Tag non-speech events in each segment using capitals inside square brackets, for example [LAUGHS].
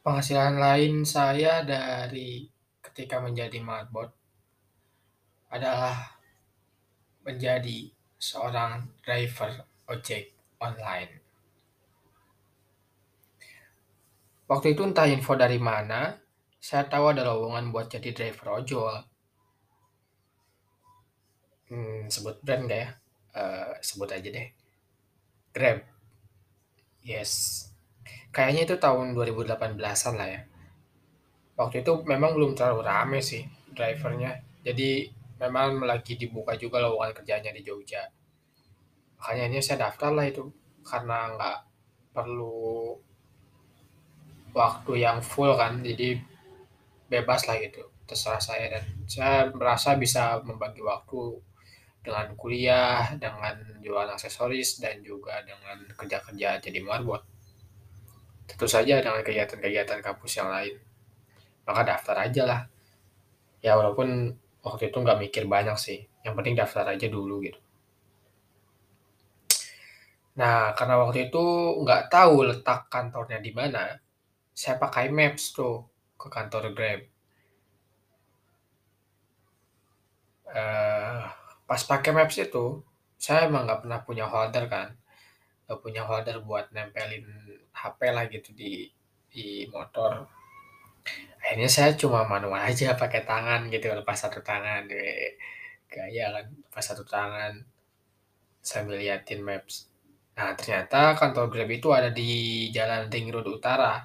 Penghasilan lain saya dari ketika menjadi marbot adalah menjadi seorang driver ojek online. Waktu itu entah info dari mana, saya tahu ada lowongan buat jadi driver ojol. Hmm, sebut brand nggak ya? Uh, sebut aja deh. Grab. Yes. Kayaknya itu tahun 2018-an lah ya. Waktu itu memang belum terlalu rame sih drivernya. Jadi memang lagi dibuka juga lowongan kerjanya di Jogja. Makanya ini saya daftar lah itu karena nggak perlu waktu yang full kan, jadi bebas lah gitu, terserah saya dan saya merasa bisa membagi waktu dengan kuliah, dengan jualan aksesoris dan juga dengan kerja-kerja jadi marbot. Tentu saja dengan kegiatan-kegiatan kampus yang lain. Maka daftar aja lah. Ya walaupun waktu itu nggak mikir banyak sih, yang penting daftar aja dulu gitu. Nah, karena waktu itu nggak tahu letak kantornya di mana, saya pakai Maps tuh ke kantor Grab. Uh, pas pakai Maps itu, saya emang nggak pernah punya holder kan, nggak punya holder buat nempelin HP lah gitu di di motor. Akhirnya saya cuma manual aja [LAUGHS] pakai tangan gitu, lepas satu tangan, gaya kan, lepas satu tangan sambil liatin Maps. Nah, ternyata kantor Grab itu ada di Jalan Ring Road Utara.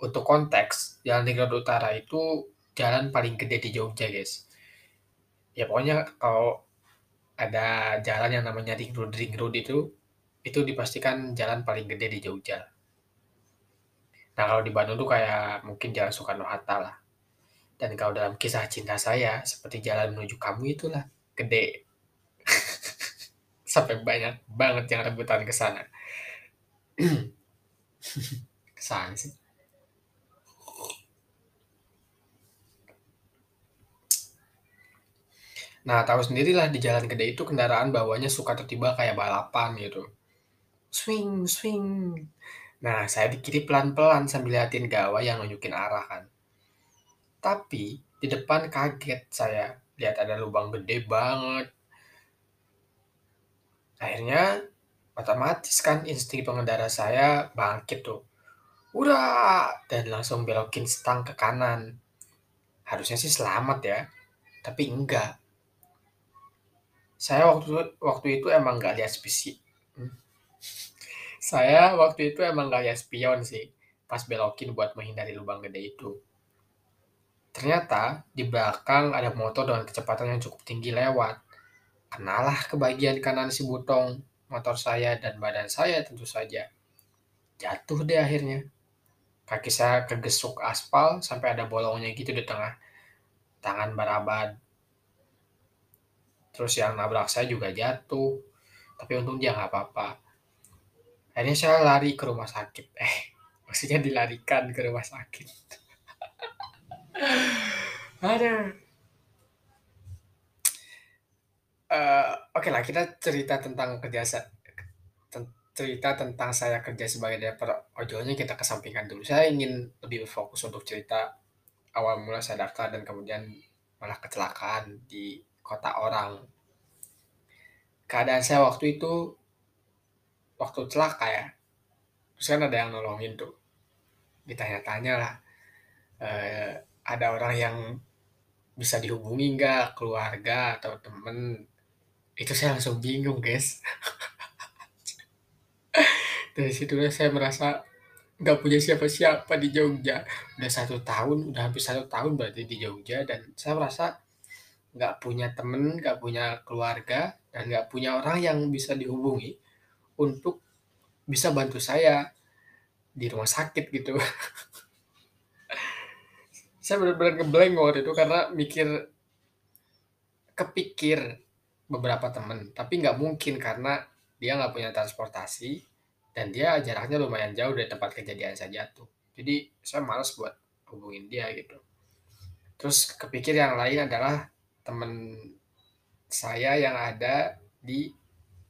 Untuk konteks, Jalan Ring Road Utara itu jalan paling gede di Jogja, guys. Ya pokoknya kalau ada jalan yang namanya Ring Road Ring Road itu itu dipastikan jalan paling gede di Jogja. Nah, kalau di Bandung tuh kayak mungkin Jalan Soekarno-Hatta lah. Dan kalau dalam kisah cinta saya, seperti jalan menuju kamu itulah, gede. [LAUGHS] Sampai banyak banget yang rebutan ke sana. [CLEARS THROAT] Ke sana sih. Nah, tahu sendirilah di jalan gede itu kendaraan bawahnya suka tiba-tiba kayak balapan gitu. Swing, swing. Nah, saya di kiri pelan-pelan sambil liatin gawai yang nunjukin arah kan. Tapi di depan kaget saya lihat ada lubang gede banget. Akhirnya otomatis kan insting pengendara saya bangkit tuh. Udah dan langsung belokin stang ke kanan. Harusnya sih selamat ya, tapi enggak. Saya waktu waktu itu emang nggak lihat spesi. Saya waktu itu emang lihat spion sih, pas belokin buat menghindari lubang gede itu. Ternyata di belakang ada motor dengan kecepatan yang cukup tinggi lewat. Kenalah ke bagian kanan si butong motor saya dan badan saya tentu saja. Jatuh deh akhirnya. Kaki saya kegesuk aspal sampai ada bolongnya gitu di tengah tangan barabad. Terus yang nabrak saya juga jatuh. Tapi untung dia nggak apa-apa. Akhirnya saya lari ke rumah sakit. [LAUGHS] Eh, maksudnya dilarikan ke rumah sakit. [LAUGHS] Ada. Uh, Oke okay lah, kita cerita tentang kerja cerita tentang saya kerja sebagai driver ojolnya kita kesampingkan dulu. Saya ingin lebih fokus untuk cerita awal mula saya daftar dan kemudian malah kecelakaan di kota orang. Keadaan saya waktu itu waktu celaka ya. Terus kan ada yang nolongin tuh. Ditanya-tanya lah. Uh, ada orang yang bisa dihubungi nggak keluarga atau temen itu saya langsung bingung guys [LAUGHS] dari situ saya merasa nggak punya siapa-siapa di Jogja udah satu tahun udah hampir satu tahun berarti di Jogja dan saya merasa nggak punya temen nggak punya keluarga dan nggak punya orang yang bisa dihubungi untuk bisa bantu saya di rumah sakit gitu. [LAUGHS] Saya benar-benar ngeblank waktu itu karena mikir kepikir beberapa temen. Tapi nggak mungkin karena dia nggak punya transportasi dan dia jaraknya lumayan jauh dari tempat kejadian saya jatuh. Jadi saya males buat hubungin dia gitu. Terus kepikir yang lain adalah temen saya yang ada di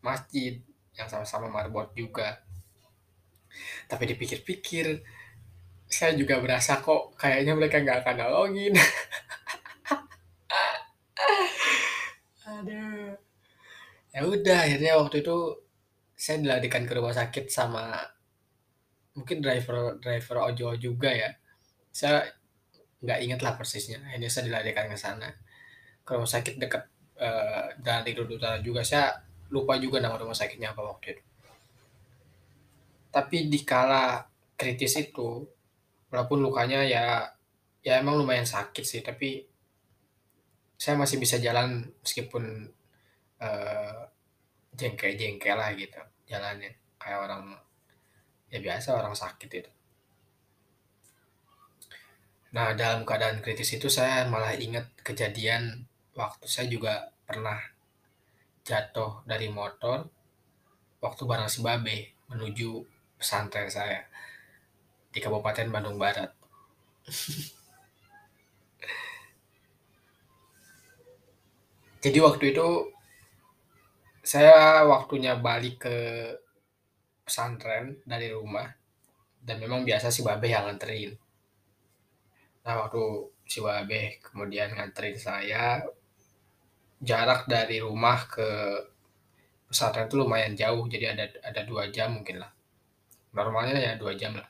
masjid yang sama-sama marbot juga tapi dipikir-pikir Saya juga berasa kok kayaknya mereka nggak akan nolongin. [LAUGHS] Aduh. Ya udah akhirnya waktu itu saya dilarikan ke rumah sakit sama mungkin driver driver ojol juga ya. Saya nggak inget lah persisnya. Akhirnya saya dilarikan ke sana. Ke rumah sakit dekat eh, dari Utara juga. Saya lupa juga nama rumah sakitnya apa waktu itu. Tapi dikala kritis itu, walaupun lukanya ya ya emang lumayan sakit sih, tapi saya masih bisa jalan meskipun eh, jengkel-jengkel lah gitu jalannya kayak orang ya biasa orang sakit itu. Nah dalam keadaan kritis itu saya malah ingat kejadian waktu saya juga pernah jatuh dari motor waktu bareng si Babe menuju pesantren saya di Kabupaten Bandung Barat. [LAUGHS] Jadi waktu itu saya waktunya balik ke pesantren dari rumah dan memang biasa si Babe yang nganterin. Nah waktu si Babe kemudian nganterin saya jarak dari rumah ke pesantren itu lumayan jauh jadi ada ada dua jam mungkin lah. Normalnya ya dua jam lah.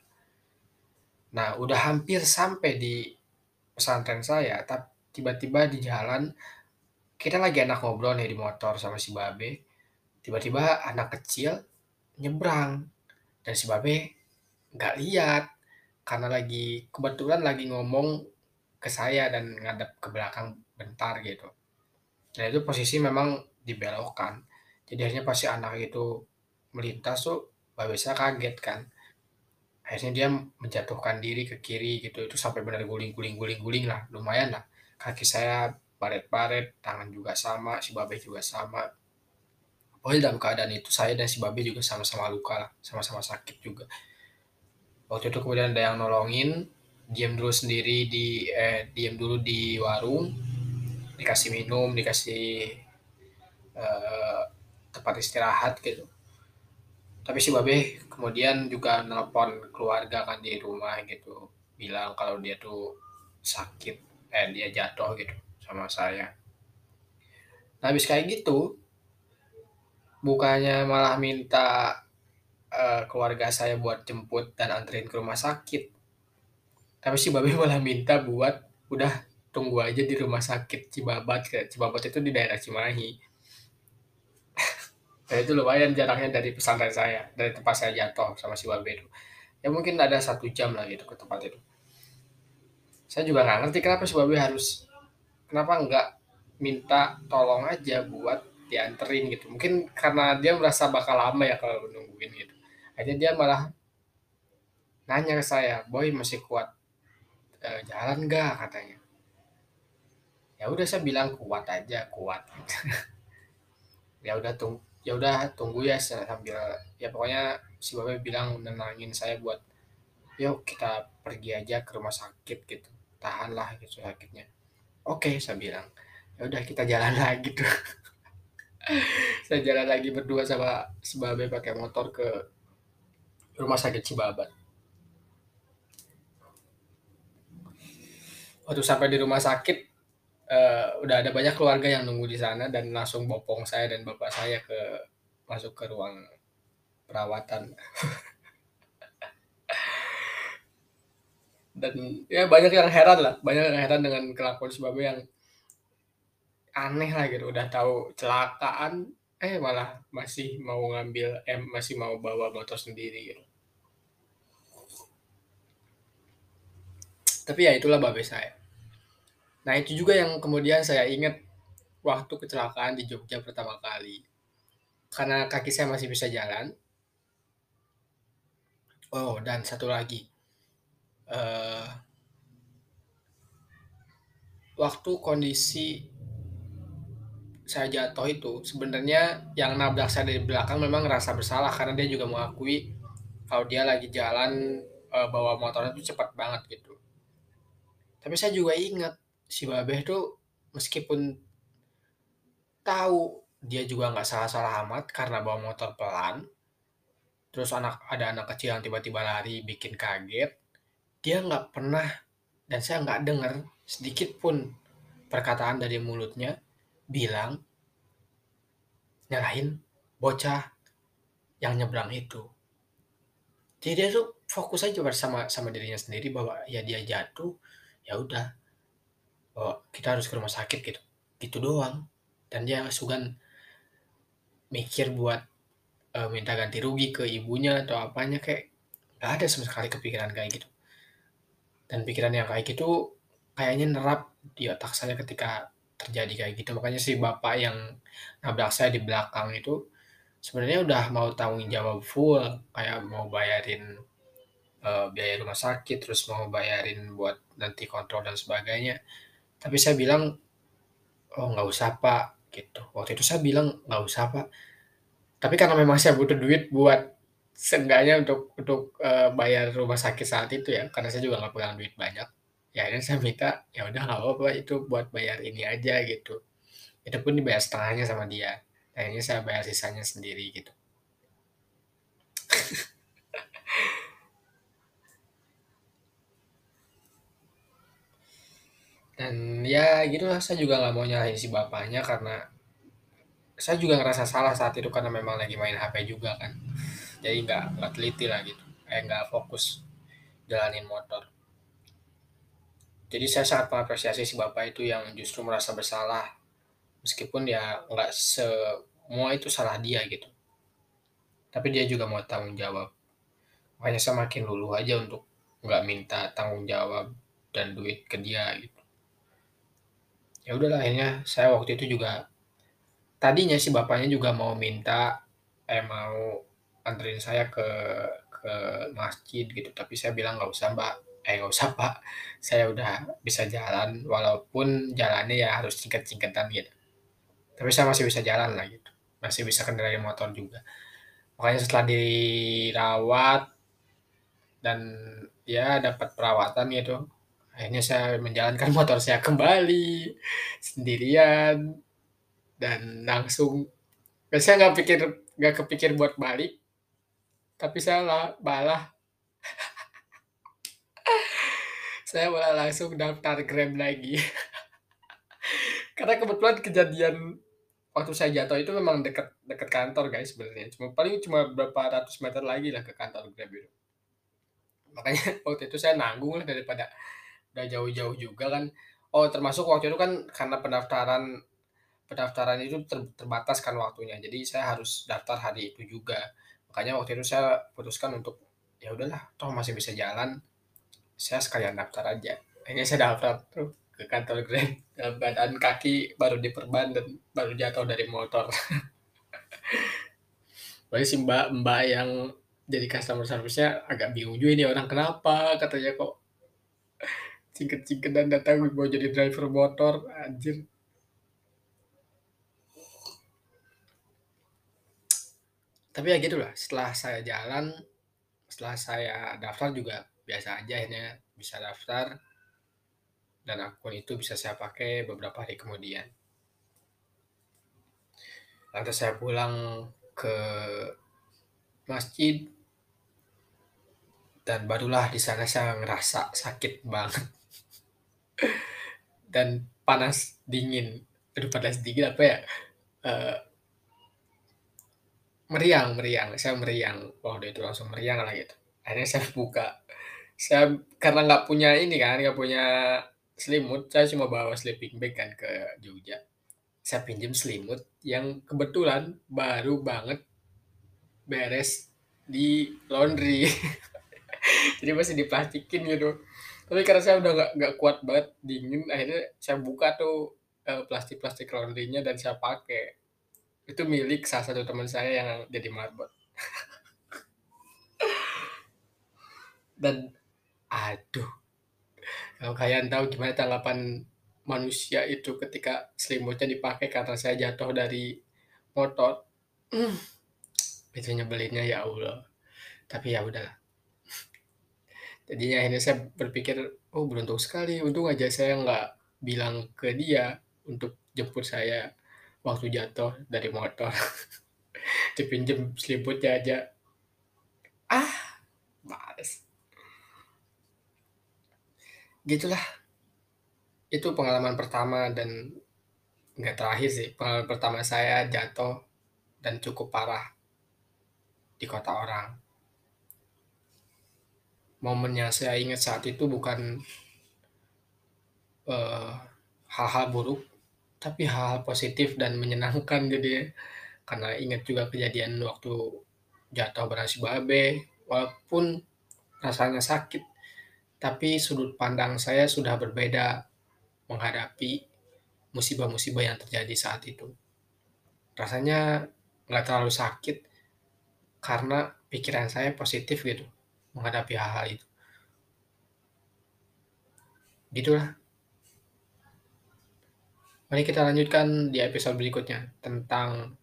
Nah udah hampir sampai di pesantren saya tapi tiba-tiba di jalan kita lagi enak ngobrol nih di motor sama si Babe. Tiba-tiba anak kecil nyebrang dan si Babe nggak lihat karena lagi kebetulan lagi ngomong ke saya dan ngadep ke belakang bentar gitu dan itu posisi memang dibelokkan. Jadi akhirnya pasti anak itu melintas tuh Babe saya kaget kan. Akhirnya dia menjatuhkan diri ke kiri gitu. Itu sampai benar guling guling guling guling lah. Lumayan lah. Kaki saya baret-baret tangan juga sama si Babe juga sama. Pokoknya dalam keadaan itu saya dan si Babe juga sama-sama luka lah. Sama-sama sakit juga. Waktu itu kemudian ada yang nolongin. Diam dulu sendiri di eh diam dulu di warung dikasih minum dikasih eh, tempat istirahat gitu. Tapi si Babe kemudian juga nelpon keluarga kan di rumah gitu bilang kalau dia tuh sakit eh dia jatuh gitu sama saya. Nah habis kayak gitu bukannya malah minta eh, keluarga saya buat jemput dan anterin ke rumah sakit. Tapi si Babe [LAUGHS] malah minta buat udah tunggu aja di rumah sakit Cibabat Cibabat itu di daerah Cimahi [LAUGHS] Dan itu lumayan jaraknya dari pesantren saya, dari tempat saya jatuh sama si Babe itu. Ya mungkin ada satu jam lah gitu ke tempat itu. Saya juga nggak ngerti kenapa si Babe harus, kenapa nggak minta tolong aja buat dianterin gitu. Mungkin karena dia merasa bakal lama ya kalau nungguin gitu. Akhirnya dia malah nanya ke saya, Boy masih kuat eh, jalan nggak katanya. Ya udah saya bilang kuat aja, kuat. [LAUGHS] ya udah tunggu ya udah tunggu ya sambil ya pokoknya si bapak bilang nenangin saya buat yuk kita pergi aja ke rumah sakit gitu. Tahanlah gitu sakitnya. Oke saya bilang. Ya udah kita jalan [LAUGHS] lagi tuh. [LAUGHS] Saya jalan lagi berdua sama si babe pakai motor ke rumah sakit Cibabat. Waktu sampai di rumah sakit eh, udah ada banyak keluarga yang nunggu di sana dan langsung bopong saya dan bapak saya ke masuk ke ruang perawatan. [LAUGHS] Dan ya banyak yang heran lah banyak yang heran dengan kelakuan si Babe yang aneh lah gitu. Udah tahu celakaan eh malah masih mau ngambil eh masih mau bawa motor sendiri gitu. Tapi ya itulah Babe saya nah itu juga yang kemudian saya ingat waktu kecelakaan di Jogja pertama kali. Karena kaki saya masih bisa jalan. Oh dan satu lagi. Eh, waktu kondisi saya jatuh itu sebenarnya yang nabrak saya dari belakang memang ngerasa bersalah karena dia juga mengakui kalau dia lagi jalan eh, bawa motornya itu cepat banget gitu. Tapi saya juga ingat si Babeh tuh meskipun tahu dia juga nggak salah-salah amat karena bawa motor pelan, terus anak ada anak kecil yang tiba-tiba lari bikin kaget, dia nggak pernah dan saya nggak dengar sedikit pun perkataan dari mulutnya bilang nyalahin bocah yang nyebrang itu. Jadi dia tuh fokus aja bersama sama dirinya sendiri bahwa ya dia jatuh, ya udah, bahwa kita harus ke rumah sakit gitu, gitu doang. Dan dia sugan mikir buat uh, minta ganti rugi ke ibunya atau apanya kayak nggak ada sama sekali kepikiran kayak gitu. Dan pikiran yang kayak gitu kayaknya nerap di otak saya ketika terjadi kayak gitu. Makanya si bapak yang nabrak saya di belakang itu sebenarnya udah mau tanggung jawab full kayak mau bayarin uh, biaya rumah sakit terus mau bayarin buat nanti kontrol dan sebagainya tapi saya bilang oh nggak usah pak gitu. Waktu itu saya bilang nggak usah pak. Tapi karena memang saya butuh duit buat seenggaknya untuk untuk uh, bayar rumah sakit saat itu ya karena saya juga nggak pegang duit banyak ya akhirnya saya minta ya udah nggak apa-apa itu buat bayar ini aja gitu. Itu pun dibayar setengahnya sama dia. Akhirnya saya bayar sisanya sendiri gitu [LAUGHS] dan ya gitu lah saya juga nggak mau nyalahin si bapaknya karena saya juga ngerasa salah saat itu karena memang lagi main HP juga kan. Jadi nggak nggak teliti lah gitu. Eh nggak fokus jalanin motor. Jadi saya sangat mengapresiasi si bapak itu yang justru merasa bersalah. Meskipun ya nggak se semua itu salah dia gitu. Tapi dia juga mau tanggung jawab. Makanya saya makin luluh aja untuk nggak minta tanggung jawab dan duit ke dia gitu ya udahlah akhirnya saya waktu itu juga tadinya si bapaknya juga mau minta eh mau anterin saya ke ke masjid gitu. Tapi saya bilang nggak usah mbak. Eh nggak usah pak. [LAUGHS] Saya udah bisa jalan walaupun jalannya ya harus singkat-singkatan gitu. Tapi saya masih bisa jalan lah gitu. Masih bisa kendarai motor juga. Makanya setelah dirawat dan ya dapat perawatan gitu akhirnya saya menjalankan [LAUGHS] motor saya kembali sendirian dan langsung saya nggak pikir nggak kepikir buat balik tapi saya lah balah. [LAUGHS] Saya malah langsung daftar Grab lagi. [LAUGHS] Karena kebetulan kejadian waktu saya jatuh itu memang dekat dekat kantor guys sebenarnya. Cuma paling cuma berapa ratus meter lagi lah ke kantor Grab itu. Makanya waktu itu saya nanggung lah daripada udah jauh-jauh juga kan. Oh termasuk waktu itu kan karena pendaftaran pendaftaran itu ter, terbatas kan waktunya. Jadi saya harus daftar hari itu juga. Makanya waktu itu saya putuskan untuk ya udahlah toh masih bisa jalan. Saya sekalian daftar aja. Akhirnya saya daftar tuh ke kantor Grab dalam keadaan kaki baru diperban dan baru jatuh dari motor. [LAUGHS] Paling si mbak-mbak yang jadi customer service-nya agak bingung juga ini orang kenapa katanya kok cingket-cingket dan datang mau jadi driver motor anjir. Tapi ya gitu lah setelah saya jalan setelah saya daftar juga biasa aja akhirnya bisa daftar. Dan akun itu bisa saya pakai beberapa hari kemudian. Lantas saya pulang ke masjid dan barulah di sana saya ngerasa sakit banget dan panas dingin. Aduh panas dingin apa ya? Uh, meriang, meriang. Saya meriang. Wah, udah itu langsung meriang lah gitu. Akhirnya saya buka. Saya karena nggak punya ini kan, nggak punya selimut, saya cuma bawa sleeping bag kan ke Jogja. Saya pinjam selimut yang kebetulan baru banget beres di laundry. [LAUGHS] Jadi masih diplastikin gitu. Tapi karena saya udah nggak nggak kuat banget dingin, akhirnya saya buka tuh uh, plastik-plastik laundrynya dan saya pakai. Itu milik salah satu teman saya yang jadi marbot. [LAUGHS] dan aduh kalau kalian tahu gimana tanggapan manusia itu ketika selimutnya dipakai karena saya jatuh dari motor, hmm, itu nyebelinnya ya Allah. Tapi ya udahlah. Jadinya akhirnya saya berpikir, oh beruntung sekali, untung aja saya nggak bilang ke dia untuk jemput saya waktu jatuh dari motor. [LAUGHS] Dipinjem selimutnya aja. Ah, males. Gitulah. Itu pengalaman pertama dan nggak terakhir sih, pengalaman pertama saya jatuh dan cukup parah di kota orang. Momen yang saya ingat saat itu bukan eee, hal-hal buruk, tapi hal-hal positif dan menyenangkan jadinya. Karena ingat juga kejadian waktu jatuh bernasi babe, walaupun rasanya sakit, tapi sudut pandang saya sudah berbeda menghadapi musibah-musibah yang terjadi saat itu. Rasanya nggak terlalu sakit karena pikiran saya positif gitu menghadapi hal-hal itu. Gitulah. Mari kita lanjutkan di episode berikutnya tentang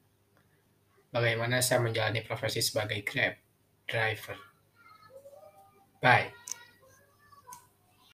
bagaimana saya menjalani profesi sebagai Grab driver. Bye.